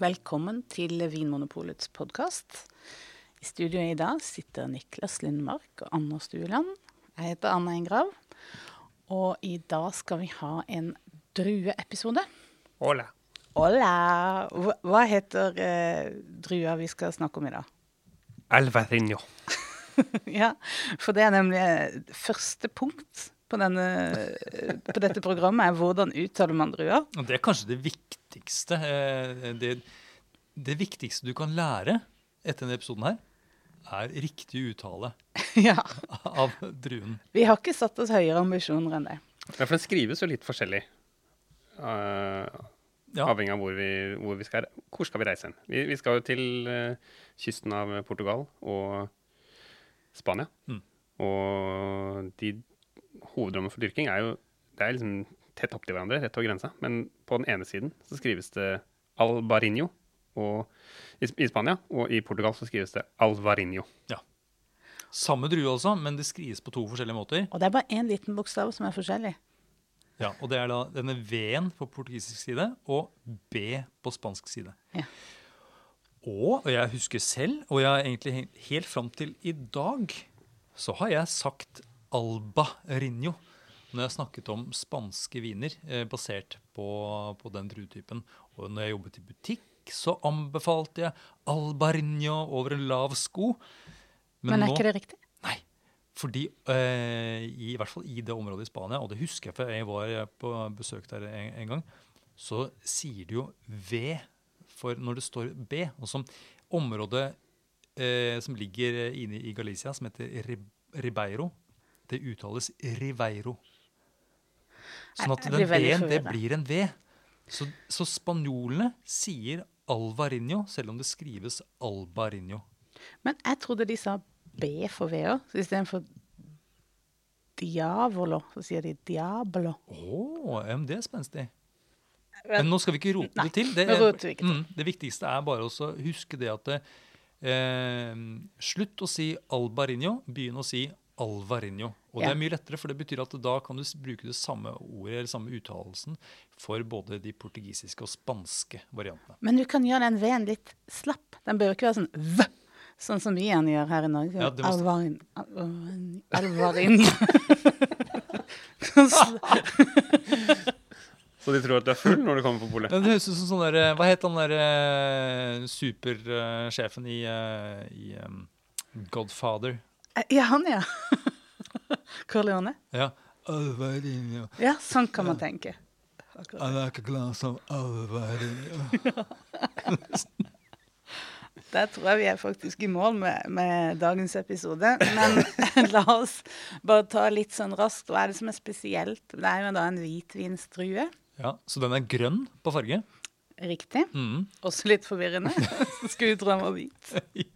Velkommen til Vinmonopolets podkast. I studio i dag sitter Niklas Lindmark og Anna Stueland. Jeg heter Anna Engrav. Og i dag skal vi ha en drueepisode. Hola. Hola! Hva- heter eh, drua vi skal snakke om i dag? Alvarinho. ja, for det er nemlig eh, første punkt på, denne, på dette programmet er hvordan uttaler man druer. Og det er kanskje det viktigste. eh, Det, det viktigste du kan lære etter denne episoden her, er riktig uttale ja, av druen. Vi har ikke satt oss høyere ambisjoner enn det. Ja, for den skrives jo litt forskjellig. Uh, Ja. Avhengig av hvor vi, hvor vi skal Hvor skal vi reise hen? Vi, vi skal jo til uh, kysten av Portugal og Spania. Mm. Og de hovedrommene for dyrking er jo Det er liksom tett opptil hverandre, rett over grensa. Men på den ene siden så skrives det Albarinho og, i, i Spania, og i Portugal så skrives det Alvarinho. Ja. Samme drue altså, men det skrives på to forskjellige måter. Og det er bare én liten bokstav som er forskjellig. Ja, og det er da denne V-en på portugisisk side og B på spansk side. Ja. Og, og jeg husker selv, og jeg egentlig helt fram til i dag, så har jeg sagt albarinho når jeg snakket om spanske viner eh, basert på, på den druetypen. Og når jeg jobbet i butikk, så anbefalte jeg albarinho over en lav sko. Men, er nå- ikke det riktig? Nei. Fordi eh, i, i hvert fall i det området i Spania, og det husker jeg for jeg var på besøk der en, en gang, så sier det jo V for når det står B. Og som området eh, som ligger eh, inne i Galicia, som heter Ribeiro, det uttales Riveiro. Sånn at jeg den V-en det blir en V. Så, så spanjolene sier Alvarinho, selv om det skrives Albarinho. Men jeg trodde de sa B for V òg, så istedenfor diavolo, så sier de diablo. Å, ja, det er spenstig. Men- nå skal vi ikke rote Nei, det til. Det, vi ikke til. Mm, det viktigste er bare å huske det at eh, Slutt å si albarinho, begynn å si alvarinho. Og Ja. det er mye lettere, for det betyr at da kan du bruke det samme ordet eller samme uttalelsen for både de portugisiske og spanske variantene. Men du kan gjøre den V-en litt slapp. Den bør ikke være sånn V, sånn som vi gjerne gjør her i Norge. Ja, må- Alvarin, alvarin, alvarin. Så- Så de tror at du er full når du kommer på polet? Det høres ut som sånn der, eh, Hva het han der eh, supersjefen i, eh, i um, Godfather? ja, han, ja. Corleone. Ja. Alvarinho. Ja, sånn kan man tenke. I like a glass of. Der tror jeg vi er faktisk i mål med, med dagens episode. Men la oss bare ta litt sånn raskt. Hva er det som er spesielt? Det er jo da en hvitvinsdrue. Ja, så den er grønn på farge. Riktig. Mm. Også litt forvirrende. Skulle tro han var hvit.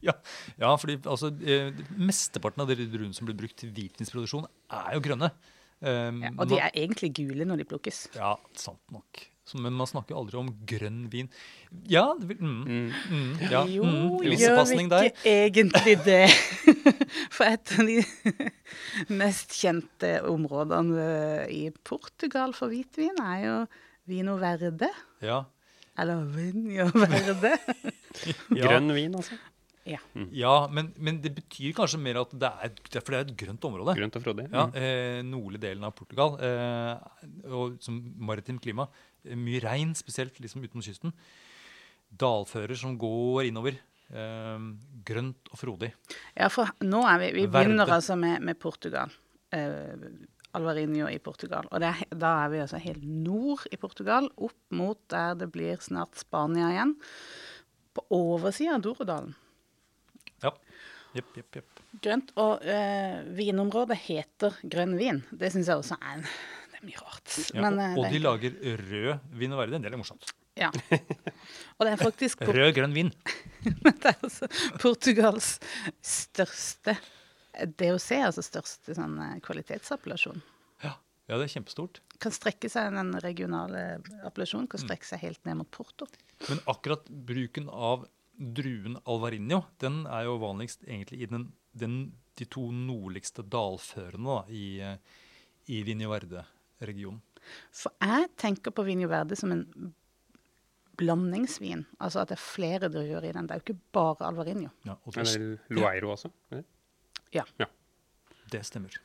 ja. ja, fordi altså, eh, mesteparten av de druene som blir brukt til hvitvinsproduksjon, er jo grønne. Um, Ja, og de er egentlig gule når de plukkes. Ja, sant nok. Så, men man snakker jo aldri om grønn vin. Ja, det vil, mm, mm, ja Jo, mm, gjør vi ikke der. egentlig det? For et av de mest kjente områdene i Portugal for hvitvin er jo Vino Verde. Ja. Eller å Verde. det? Grønn vin, altså. Ja. ja men, men det betyr kanskje mer at det er, det er, for det er et grønt område. Grønt og frodig. Ja, Mm. eh, Nordlige delen av Portugal. Eh, og som maritimt klima. Eh, Mye regn, spesielt liksom utenfor kysten. Dalfører som går innover. Eh, grønt og frodig. ja, for nå er vi Vi begynner altså med, med Portugal. Alvarinho i Portugal. Og er, da er vi altså helt nord i Portugal, opp mot der det blir snart Spania igjen. På oversida av Dorodalen. Ja. Jepp, jepp, jepp. Grønt. Og eh, vinområdet heter grønn vin. Det syns jeg også er en Det er mye rart. Ja, Men, og, eh, og det, de lager rød vin og verde. Det er litt morsomt. ja. Og det er faktisk Rød, grønn vin. det er altså Portugals største DOC, altså største sånn, eh, kvalitetsappellasjon. Ja. ja, det er kjempestort. Kan strekke seg, Den regionale appellasjonen kan strekke seg helt ned mot Porto. Men akkurat bruken av druen alvarinho, den er jo vanligst egentlig i den, den, de to nordligste dalførene da, i, eh, i Vinho Verde-regionen. For jeg tenker på Vinho Verde som en blandingsvin. Altså at det er flere druer i den. Det er jo ikke bare Alvarinho. Ja, og det, Eller Loeiro også. eller? Det stemmer.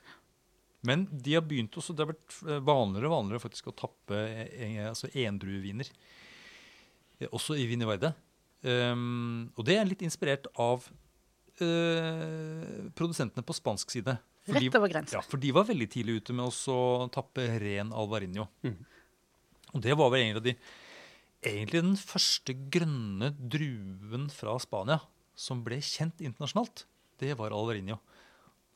Men de har begynt også, det har vært eh, vanligere og vanligere faktisk å tappe eh, altså endrueviner. Eh, Også i Vini Verde. Um, og det er litt inspirert av uh, produsentene på spansk side. For Rett over grensen. Ja, for de var veldig tidlig ute med å tappe ren alvarinho. Mm. Og det var vel egentlig, de Egentlig den første grønne druen fra Spania som ble kjent internasjonalt, det var alvarinho.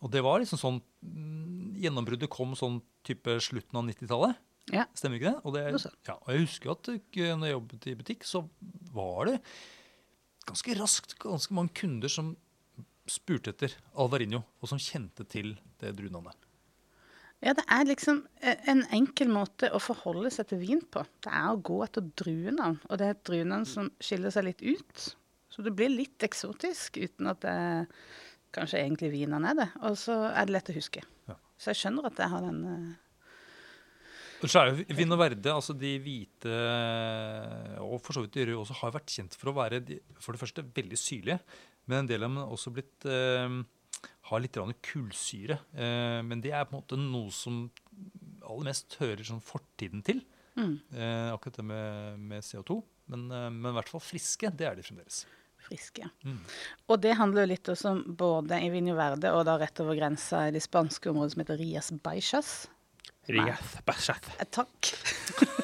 Og det var liksom sånn mm, Gjennombruddet kom sånn type slutten av 90-tallet. Ja. Stemmer ikke det? Og, det ja, og jeg husker at eh, når jeg jobbet i butikk, så var det ganske raskt ganske mange kunder som spurte etter alvarinho, og som kjente til det druenavnet. Ja, det er liksom eh, en enkel måte å forholde seg til vin på. Det er å gå etter druenavn, og det er et druenavn som skiller seg litt ut. Så det blir litt eksotisk uten at det kanskje egentlig vinene er det. Og så er det lett å huske. Ja. Så jeg skjønner at jeg har den eh, så er jo Vin og Verde, altså de hvite, og for så vidt de røde også, har vært kjent for å være de, for det første veldig syrlige, men en del av dem har også blitt eh, har litt kullsyre. Eh, men det er på en måte noe som aller mest hører sånn fortiden til. mm, Eh, akkurat det med, med CO2. Men, men i hvert fall friske, det er de fremdeles. Friske. Mm. Og det handler jo litt også om både i Vinjo Verde og da rett over grensa i det spanske området som heter Rias Baixas. Rias Bæsjeth. Eh, Takk.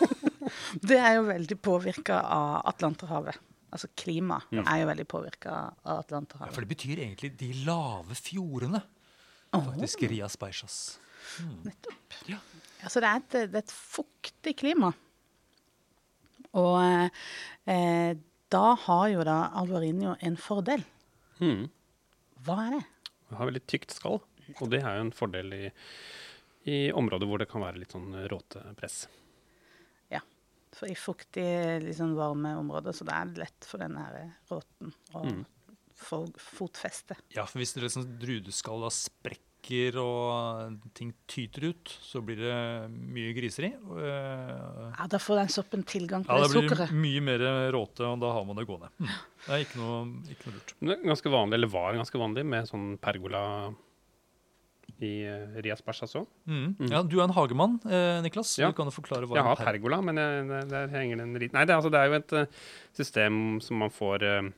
det er jo veldig påvirka av Atlanterhavet. Altså klima er jo veldig påvirka av Atlanterhavet. Ja, for det betyr egentlig de lave fjordene. Faktisk Faktisk Rias Baixas. Nettopp. Ja. Altså så det er et, det er et fuktig klima. Og eh, da har jo da Alvarinho en fordel. Mm. Hva er det? Det har veldig tykt skall, og det er jo en fordel i, i områder hvor det kan være litt sånn råtepress. Ja, For i fuktige, liksom varme områder, så det er lett for den her råten å Mm. få fotfeste. Ja, for hvis det er sånn drudeskall da sprekker og ting tyter ut, så blir det mye griseri. eh, Ja, da får den soppen tilgang på Ja, da det blir det sukkeret. mye mer råte, og da har man det gående. Mm. Det er ikke noe, ikke noe lurt. Det er ganske vanlig, eller var ganske vanlig, med sånn pergola i uh, Rias òg. Mm. Mm. Ja, du er en hagemann, eh, Niklas. Ja. Du kan jo forklare hva Jeg har pergola, men jeg, det- der henger den en Nei, det, er altså, det er jo et eh, system som man får eh,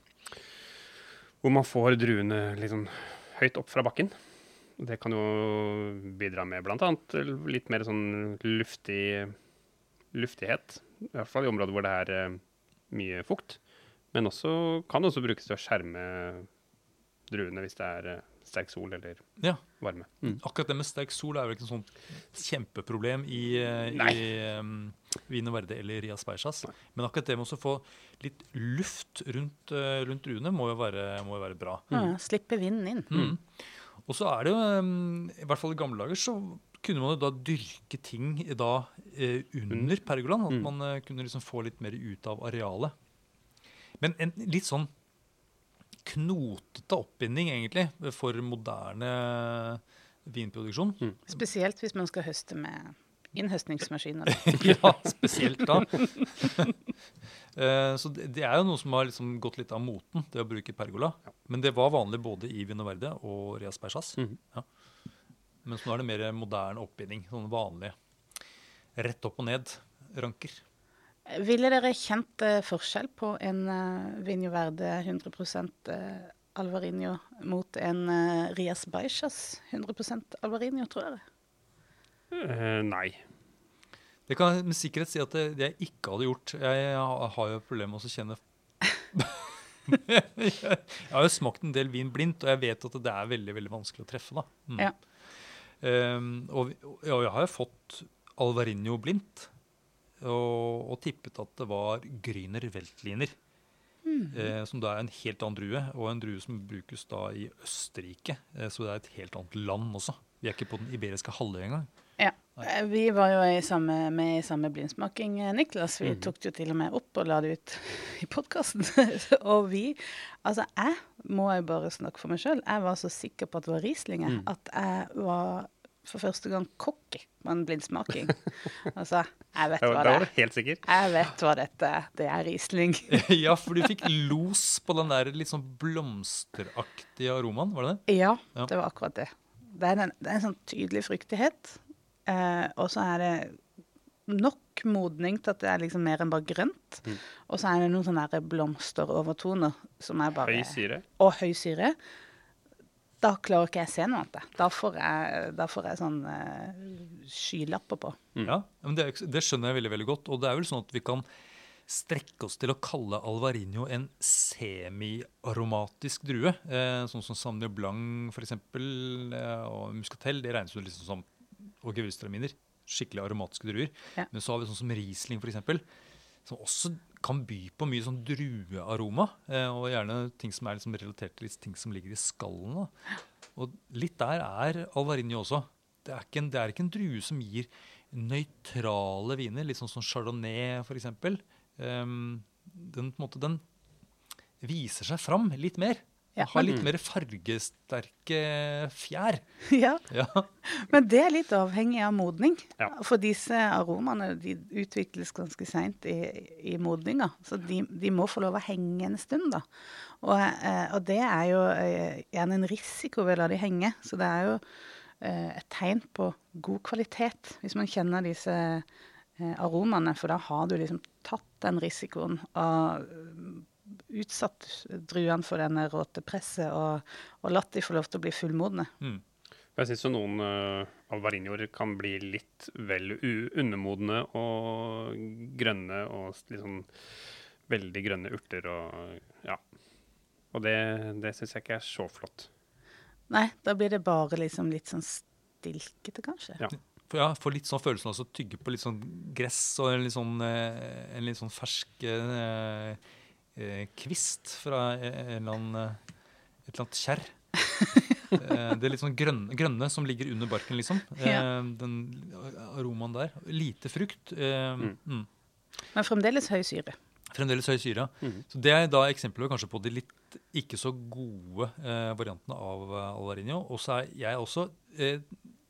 Hvor man får druene sånn høyt opp fra bakken. Det kan jo bidra med bl.a. litt mer sånn luftig luftighet. I hvert fall i områder hvor det er eh, mye fukt. Men også kan også brukes til å skjerme druene hvis det er eh, sterk sol eller Ja. varme. Mm. Akkurat det med sterk sol er vel ikke noe sånt kjempeproblem i, eh, Nei. i um, Vine Verde eller Rias Baixas. Men akkurat det med å få litt luft rundt, rundt druene må jo være, må jo være bra. Ja, slippe vinden inn. Mm. Og så er det jo, um, i hvert fall i gamle dager, så kunne man jo da dyrke ting da eh, under pergolaen. At Mm. man eh, kunne liksom få litt mer ut av arealet. Men en litt sånn knotete oppbinding, egentlig, for moderne vinproduksjon. Spesielt hvis man skal høste med innhøstningsmaskiner. ja, spesielt da. Eh, så det, er jo noe som har liksom gått litt av moten, det å bruke pergola. Men det var vanlig både i Vinoverde og Rias Persas. Mhm. Ja. Mens nå er det mer moderne oppbinding. Sånne vanlige rett opp og ned-ranker. Ville dere kjent eh, forskjell på en uh, Vinho 100 eh, Alvarinho mot en eh, Rias Baixas 100% Alvarinho, tror dere? Uh, nei. Det kan jeg med sikkerhet si at det, det jeg ikke hadde gjort. Jeg, har- har jo problemer med å kjenne Jeg har jo smakt en del vin blindt, og jeg vet at det er veldig veldig vanskelig å treffe. da. Mm. Ja. Um, og, og jeg har jo fått Alvarinho blindt, og, og tippet at det var Grüner Weltliner. Eh, som da er en helt annen drue, og en drue som brukes da i Østerrike. Eh, så det er et helt annet land også. Vi er ikke på den iberiske halvøya engang. Eh, Vi var jo i samme, med i samme blindsmaking, eh, Niklas. Vi tok det jo til og med opp og la det ut i podkasten. og vi Altså, jeg må jo bare snakke for meg sjøl. Jeg var så sikker på at det var Rieslinger Mm. at jeg var for første gang cocky på en blindsmaking. Altså, jeg vet Da hva da det var er. du helt sikker. Jeg vet hva dette er. Det er Riesling. ja, for du fikk los på den der litt sånn blomsteraktige aromaen, var det det? Ja, Ja. det var akkurat det. Det er, en, det er en sånn tydelig fruktighet. Eh, og så er det nok modning til at det er liksom mer enn bare grønt. Mm. Og så er det noen sånne blomsterovertoner som er bare Høy syre. Og høy syre. Da klarer ikke jeg å se noe annet. Da får jeg, da får jeg sånn eh, skylapper på. Mm. Ja, men det, det skjønner jeg veldig veldig godt. Og det er vel sånn at vi kan strekke oss til å kalle Alvarinho en semi-aromatisk drue. Eh, sånn som Sauvignon Blanc for eksempel, eh, og Muscatel. Det regnes jo liksom som og Gewürztraminer. Skikkelig aromatiske druer. Ja. Men så har vi sånn som Riesling eksempel, som også kan by på mye sånn druearoma. Eh, og gjerne ting som er liksom relatert til ting som ligger i skallen. Da. Og litt der er Alvarinho også. Det er, ikke en, det er ikke en drue som gir nøytrale viner, litt sånn som chardonnay f.eks. Um, den, på en måte, den viser seg fram litt mer. Ja, Har litt mer fargesterke fjær. ja, Ja. Men det er litt avhengig av modning. Ja. For disse aromaene de utvikles ganske seint i, i modninga. Så de, de må få lov å henge en stund, da. Og, eh, og det er jo eh, gjerne en risiko ved å la de henge. Så det er jo eh, et tegn på god kvalitet hvis man kjenner disse aromaene. For da har du liksom tatt den risikoen og eh, utsatt druene for denne råtepresset og, og latt de få lov til å bli fullmodne. Mm. Jeg syns noen uh, alvarinioer kan bli litt vel u undermodne og grønne og liksom veldig grønne urter og ja. Og det, det syns jeg ikke er så flott. Nei, da blir det bare liksom litt sånn stilkete, kanskje. Ja. For ja, Får litt sånn følelsen av å tygge på litt sånn gress og en litt sånn, eh, en litt sånn fersk eh, eh, kvist fra en eller annen, eh, et eller annet kjerr. Eh, det er litt sånn grønne, grønne som ligger under barken, liksom. Eh, Ja. Den aromaen der. Lite frukt. Eh, Mm. mm. Men fremdeles høy syre. Fremdeles høy syre. Mm. Så Det er da eksempler kanskje på de litt ikke så gode eh, variantene av eh, Alvarinho. Og så er jeg også eh,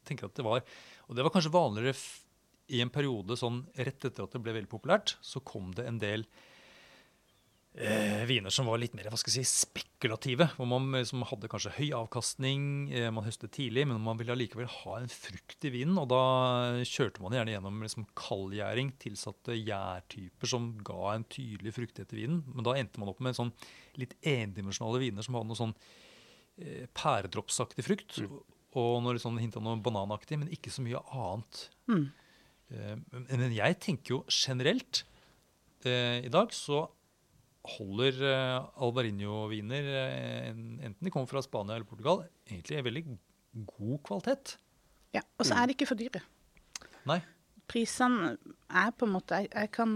tenker at det var Og det var kanskje vanligere f i en periode sånn rett etter at det ble veldig populært, så kom det en del eh, viner som var litt mer hva skal jeg si, spekulative. Hvor man liksom hadde kanskje høy avkastning, eh, man høstet tidlig, men man ville allikevel ha en frukt i vinen. Og da kjørte man gjerne gjennom liksom kaldgjæring, tilsatte gjærtyper som ga en tydelig fruktighet i vinen. Men da endte man opp med sånn litt endimensjonale viner som hadde noe sånn eh, pæredroppsaktig frukt. Og noe sånn hint noe bananaktig, men ikke så mye annet. Mm. Eh, men- Men jeg tenker jo generelt eh, I dag så holder uh, Alvarinho-viner, eh, enten de kommer fra Spania eller Portugal, egentlig er veldig god kvalitet. Ja, Og så er de ikke for dyre. Nei. Prisene er på en måte Jeg, jeg kan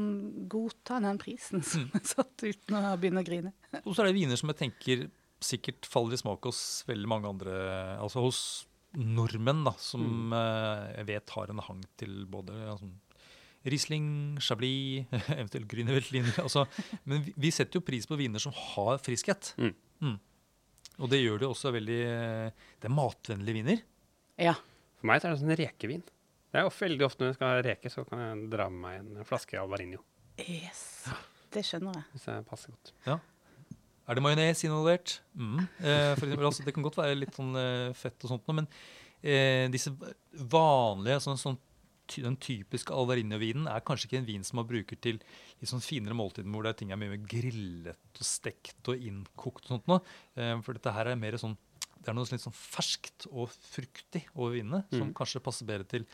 godta den prisen som er satt uten å begynne å grine. Og så er det viner som jeg tenker sikkert faller i smak hos veldig mange andre Altså hos nordmenn, da, som mm. jeg vet har en hang til både sånn Riesling, Chablis, eventuelt Grüner Veltliner. Altså, men vi, vi setter jo pris på viner som har friskhet. Mm. Mm. Og det gjør det også veldig eh, Det er matvennlige viner. Ja. For meg er det sånn rekevin. Det er veldig ofte når jeg skal ha reke, så kan jeg dra med meg en flaske Alvarinho. Yes. Det skjønner jeg. Hvis det passer godt. Ja. Er det majones involvert? Mm. Eh, for eksempel, altså, det kan godt være litt sånn eh, fett og sånt, noe, men eh, disse vanlige, sånn, sånn, den typiske Alvarinho-vinen er kanskje ikke en vin som man bruker til litt sånn finere måltider hvor det er ting er mye mer grillet og stekt og innkokt og sånt noe. Eh, for dette her er mer sånn det er noe litt sånn ferskt og fruktig over vinene, som Mm. kanskje passer bedre til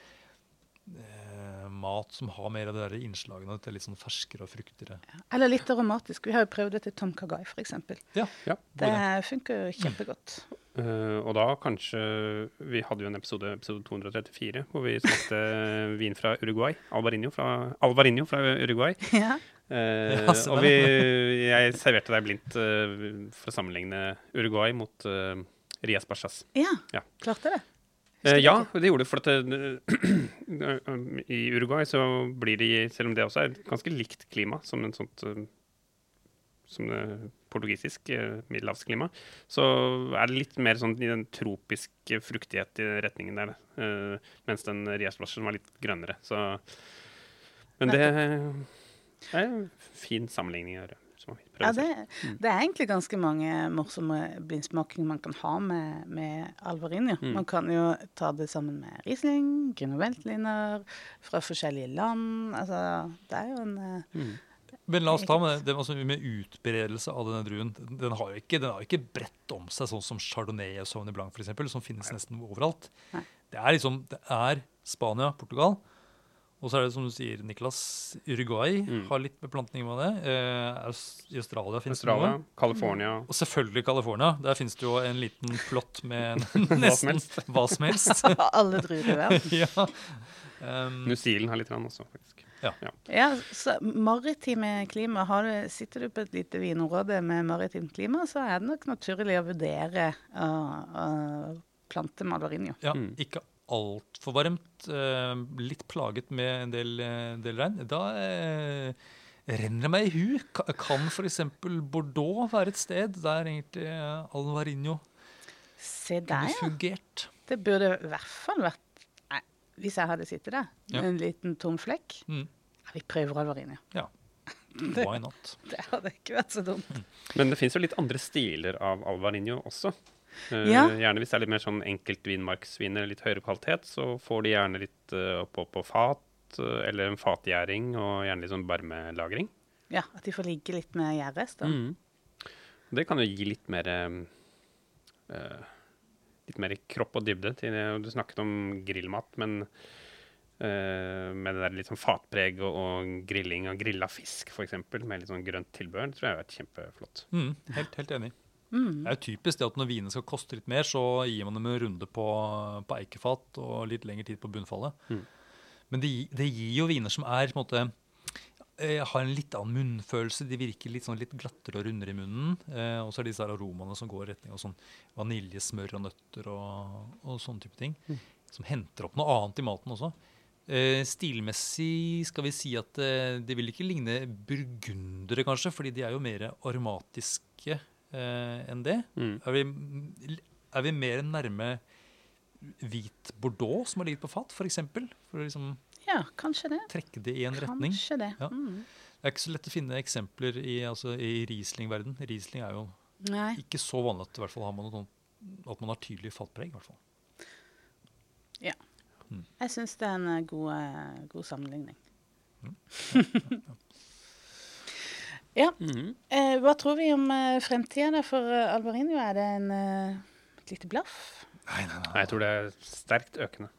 mat som har mer av de der innslagene er litt sånn ferskere og fruktigere. Eller litt aromatisk. Vi har jo prøvd det til Tom Kagai, f.eks. Ja, Ja. Det funker kjempegodt. Uh, og da kanskje Vi hadde jo en episode, episode 234, hvor vi smakte vin fra Uruguay. Alvarinho fra, Alvarinho fra Uruguay. Ja. Uh, Ja, og vi, jeg serverte deg blindt uh, for å sammenligne Uruguay mot uh, Rias Bachas. ja. Ja. Klarte det. Eh, ja, det gjorde det. For at det, i Uruguay så blir de, selv om det også er et ganske likt klima som en sånt eh, som det portugisisk eh, middelhavsklima, så er det litt mer sånn i den tropiske fruktighet i retningen der. Uh, mens den Rias-blåsjen var litt grønnere. Så Men det er en fin sammenligning å gjøre. Som vi prøver Ja, det, det er egentlig ganske mange morsomme blindsmakinger man kan ha med, med alvarinho. Mm. Man kan jo ta det sammen med Riesling, Grünerweltliner fra forskjellige land. Altså, det er jo en eh, Mm. Men la oss ta med, det, altså, med utbredelse av denne druen. Den, den har jo ikke, den har ikke bredt om seg, sånn som Chardonnay og Sauvignon Blanc for eksempel, som finnes nesten overalt. Nei. Det er liksom, det er Spania, Portugal, og så er det som du sier, Niklas, Uruguay Mm. har litt beplantning med det. Eh, I Australia finnes det Australia, noe. California Og selvfølgelig California. Der finnes det jo en liten plott med nesten hva som helst. alle druer i verden. ja. Um, New Zealand har litt også, faktisk. Ja, så maritime klima, har du, Sitter du på et lite vinområde med maritimt klima, så er det nok naturlig å vurdere å å plante malvarinio. Ja, Mm. ikke altfor varmt. eh, litt plaget med en del, eh, del regn. Da eh, renner det meg i hu. Ka- Kan f.eks. Bordeaux være et sted der egentlig Alvarinho Se kunne der, ja. fungert? Det burde i hvert fall vært Nei, hvis jeg hadde sittet der Ja. en liten tom flekk Mm. ja, Vi prøver alvarinho. Ja. Why not? Det hadde ikke vært så dumt. Men det fins jo litt andre stiler av alvarinho også. Eh, Ja. Gjerne hvis det er litt mer sånn enkeltvinmarksviner, litt høyere kvalitet, så får de gjerne litt uh, oppå på fat, eh, eller en fatgjæring, og gjerne litt sånn barmelagring. Ja, At de får ligge litt med gjærrester. Mm. Det kan jo gi litt mer eh, eh, Litt mer kropp og dybde til det. Du snakket om grillmat, men uh, med det der litt sånn fatpreg og, og grilling av grilla fisk, f.eks., med litt sånn grønt tilbehør, tror jeg er kjempeflott. Mm, helt, helt enig. Mm. Det er jo typisk det at når vinene skal koste litt mer, så gir man dem en runde på, på eikefat og litt lengre tid på bunnfallet. Mm. Men det, det gir jo viner som er på en måte eh, har en litt annen munnfølelse. De virker litt, sånn, litt glattere og rundere i munnen. Eh, og så er det disse aromaene som går i retning av sånn vanilje, smør og nøtter og, og sånne type ting. Mm. Som henter opp noe annet i maten også. Eh, stilmessig skal vi si at eh, det vil ikke ligne burgundere, kanskje, fordi de er jo mer aromatiske enn det. Mm. Er vi, er vi mer nærme hvit bordeaux som har ligget på fat, f.eks.? For, for å liksom Ja, kanskje det. trekke det i en retning. Kanskje det. Ja. Mm. Det er ikke så lett å finne eksempler i, altså, i Riesling-verden. Riesling er jo Nei. ikke så vanlig at, hvert fall har man noe, sånn- at man har tydelig fatpreg. i hvert fall. Jeg syns det er en eh, god, eh, god sammenligning. ja. Mhm. Eh, hva tror vi om eh, fremtida for eh, Alvarinho? Er det en, eh, et lite blaff? Nei, nei, Nei, Nei, jeg tror det er sterkt økende.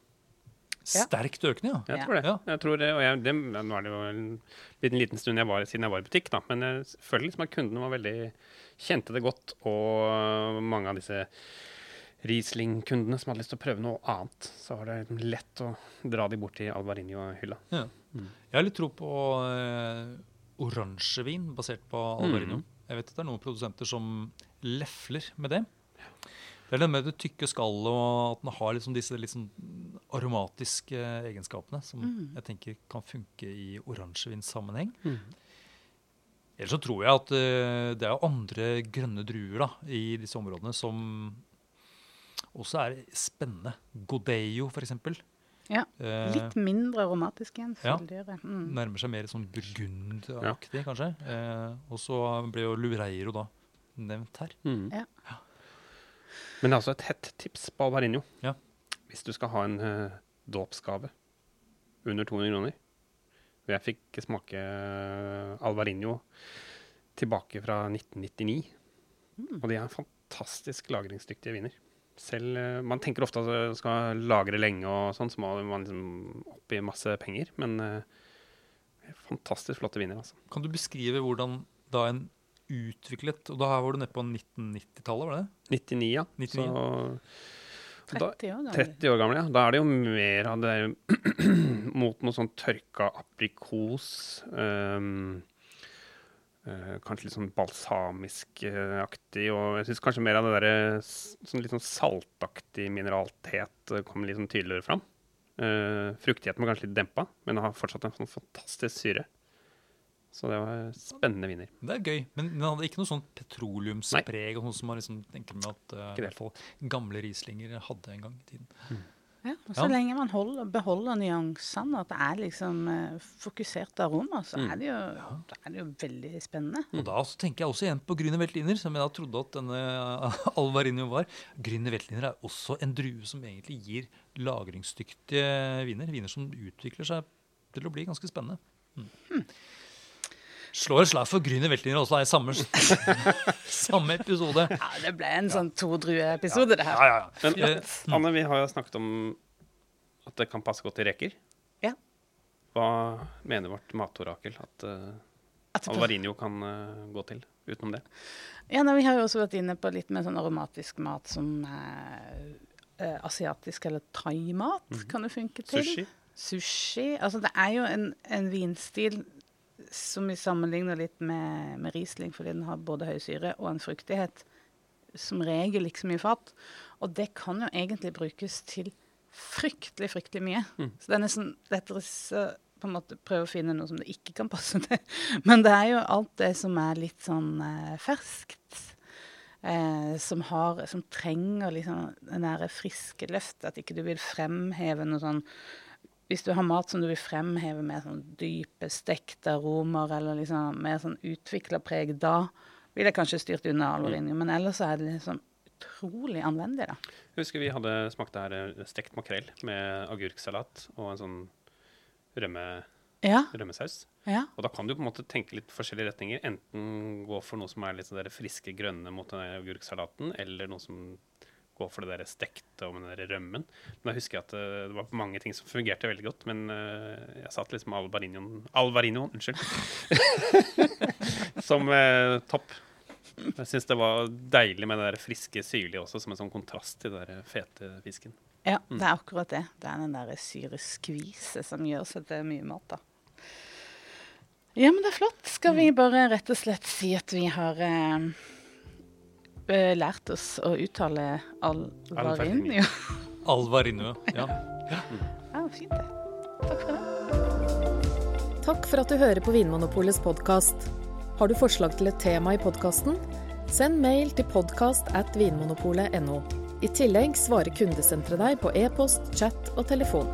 Ja. Sterkt økende, ja. Jeg Ja. tror det. Ja. Jeg tror det, og jeg, det, nå er det jo en, blitt en liten stund jeg var, siden jeg var i butikk, da. men jeg føler liksom at kundene var veldig, kjente det godt. Og mange av disse Riesling-kundene som hadde lyst til å prøve noe annet, så var det liksom lett å dra de bort til Alvarinho-hylla. Jeg har litt tro på eh, oransjevin basert på Alvarinho. Jeg vet at det er noen produsenter som lefler med det. Det er det med det tykke skallet og at den har liksom disse sånn aromatiske egenskapene som Mm. jeg tenker kan funke i oransjevinsammenheng. Mm. Ellers så tror jeg at uh, det er andre grønne druer da, i disse områdene som også er spennende. Godeio, eksempel. Ja. Eh, Litt mindre aromatisk igjen. ja. Mm. nærmer seg mer sånn burgundaktig, kanskje. Eh, og så ble jo Lureiro da nevnt her. Mm. Ja. Men det er altså et hett tips på Alvarinho. Ja. Hvis du skal ha en uh, dåpsgave under 200 kroner. Og Jeg fikk smake eh, Alvarinho tilbake fra 1999. Og de er fantastisk lagringsdyktige viner. Selv, eh, Man tenker ofte at man skal lagre lenge, og sånn, så må man liksom opp i masse penger. Men eh, fantastisk flotte viner, altså. Kan du beskrive hvordan da en utviklet Og da var du nede på 1990-tallet, var det det? 99, ja. 99, Så, 30 år gammel. 30 år gamle, ja. Da er det jo mer av det mot noe sånn tørka aprikos. ehm, eh, kanskje litt sånn balsamisk-aktig. Og jeg syns kanskje mer av det der sånn litt sånn saltaktig mineralitet eh, kommer litt sånn tydeligere fram. Uh, fruktigheten var kanskje litt dempa, men det har fortsatt en sånn fantastisk syre. Så det var spennende viner. Det er gøy, men den hadde ikke noe sånn petroleumspreg og sånn som man liksom tenker med at uh, gamle Rieslinger hadde en gang i tiden. Ja, og så Ja. lenge man holder, beholder nyansene, at det er liksom uh, fokusert aroma, så Mm. er, det jo, ja. er det jo veldig spennende. Og da så tenker jeg også igjen på Grüner Veltliner, som jeg da trodde at denne Alvarinho var. Grüner Veltliner er også en drue som egentlig gir lagringsdyktige viner. Viner som utvikler seg til å bli ganske spennende. Mm. Slår et slag for Grüner Veltliner også i samme, samme episode. Ja, det ble en sånn to-drue-episode, det her. Ja, ja, ja. Men Eh, Anne, vi har jo snakket om at det kan passe godt til reker. Ja. Hva mener vårt matorakel at uh, Alvarinho kan uh, gå til utenom det? Ja, nei, Vi har jo også vært inne på litt mer sånn aromatisk mat som eh, eh, asiatisk eller thaimat kan det funke til. Sushi? Sushi. Altså det er jo en, en vinstil som vi sammenligner litt med, med Riesling, fordi den har både høy syre og en fruktighet. Som regel ikke så mye fat. Og det kan jo egentlig brukes til fryktelig, fryktelig mye. Så det er nesten lettere å på en måte prøve å finne noe som det ikke kan passe til. Men det er jo alt det som er litt sånn eh, ferskt. Eh, som, har, som trenger liksom den der friske løftet. At ikke du vil fremheve noe sånn Hvis du har mat som du vil fremheve med sånn dype, stekte aromer, eller liksom mer sånn utvikla preg, da vil jeg kanskje styrt unna alvorinjen. Men ellers så er det liksom utrolig anvendig, da. Jeg husker vi hadde smakt det her eh, stekt makrell med agurksalat og en sånn rømme, Ja, rømmesaus. ja. Og da kan du på en måte tenke litt forskjellige retninger. Enten gå for noe som er litt sånn der friske grønne mot den agurksalaten, eller noe som går for det der stekte og med den der rømmen. Men da husker jeg at eh, det var mange ting som fungerte veldig godt, men eh, jeg satt liksom alvarinoen Alvarinoen, unnskyld. som eh, topp. Jeg syns det var deilig med det der friske syrlige også, som en sånn kontrast til den der fete fisken. Ja, det er akkurat det. Det er den der syreskviset som gjør så det er mye mat, da. Ja, men det er flott. Skal vi bare rett og slett si at vi har eh, lært oss å uttale alvarin? Ja. Alvarinho. Ja. ja, fint det. Takk for det. Takk for at du hører på Vinmonopolets podkast. Har du forslag til et tema i podkasten? Send mail til podkast at vinmonopolet.no. I tillegg svarer kundesenteret deg på e-post, chat og telefon.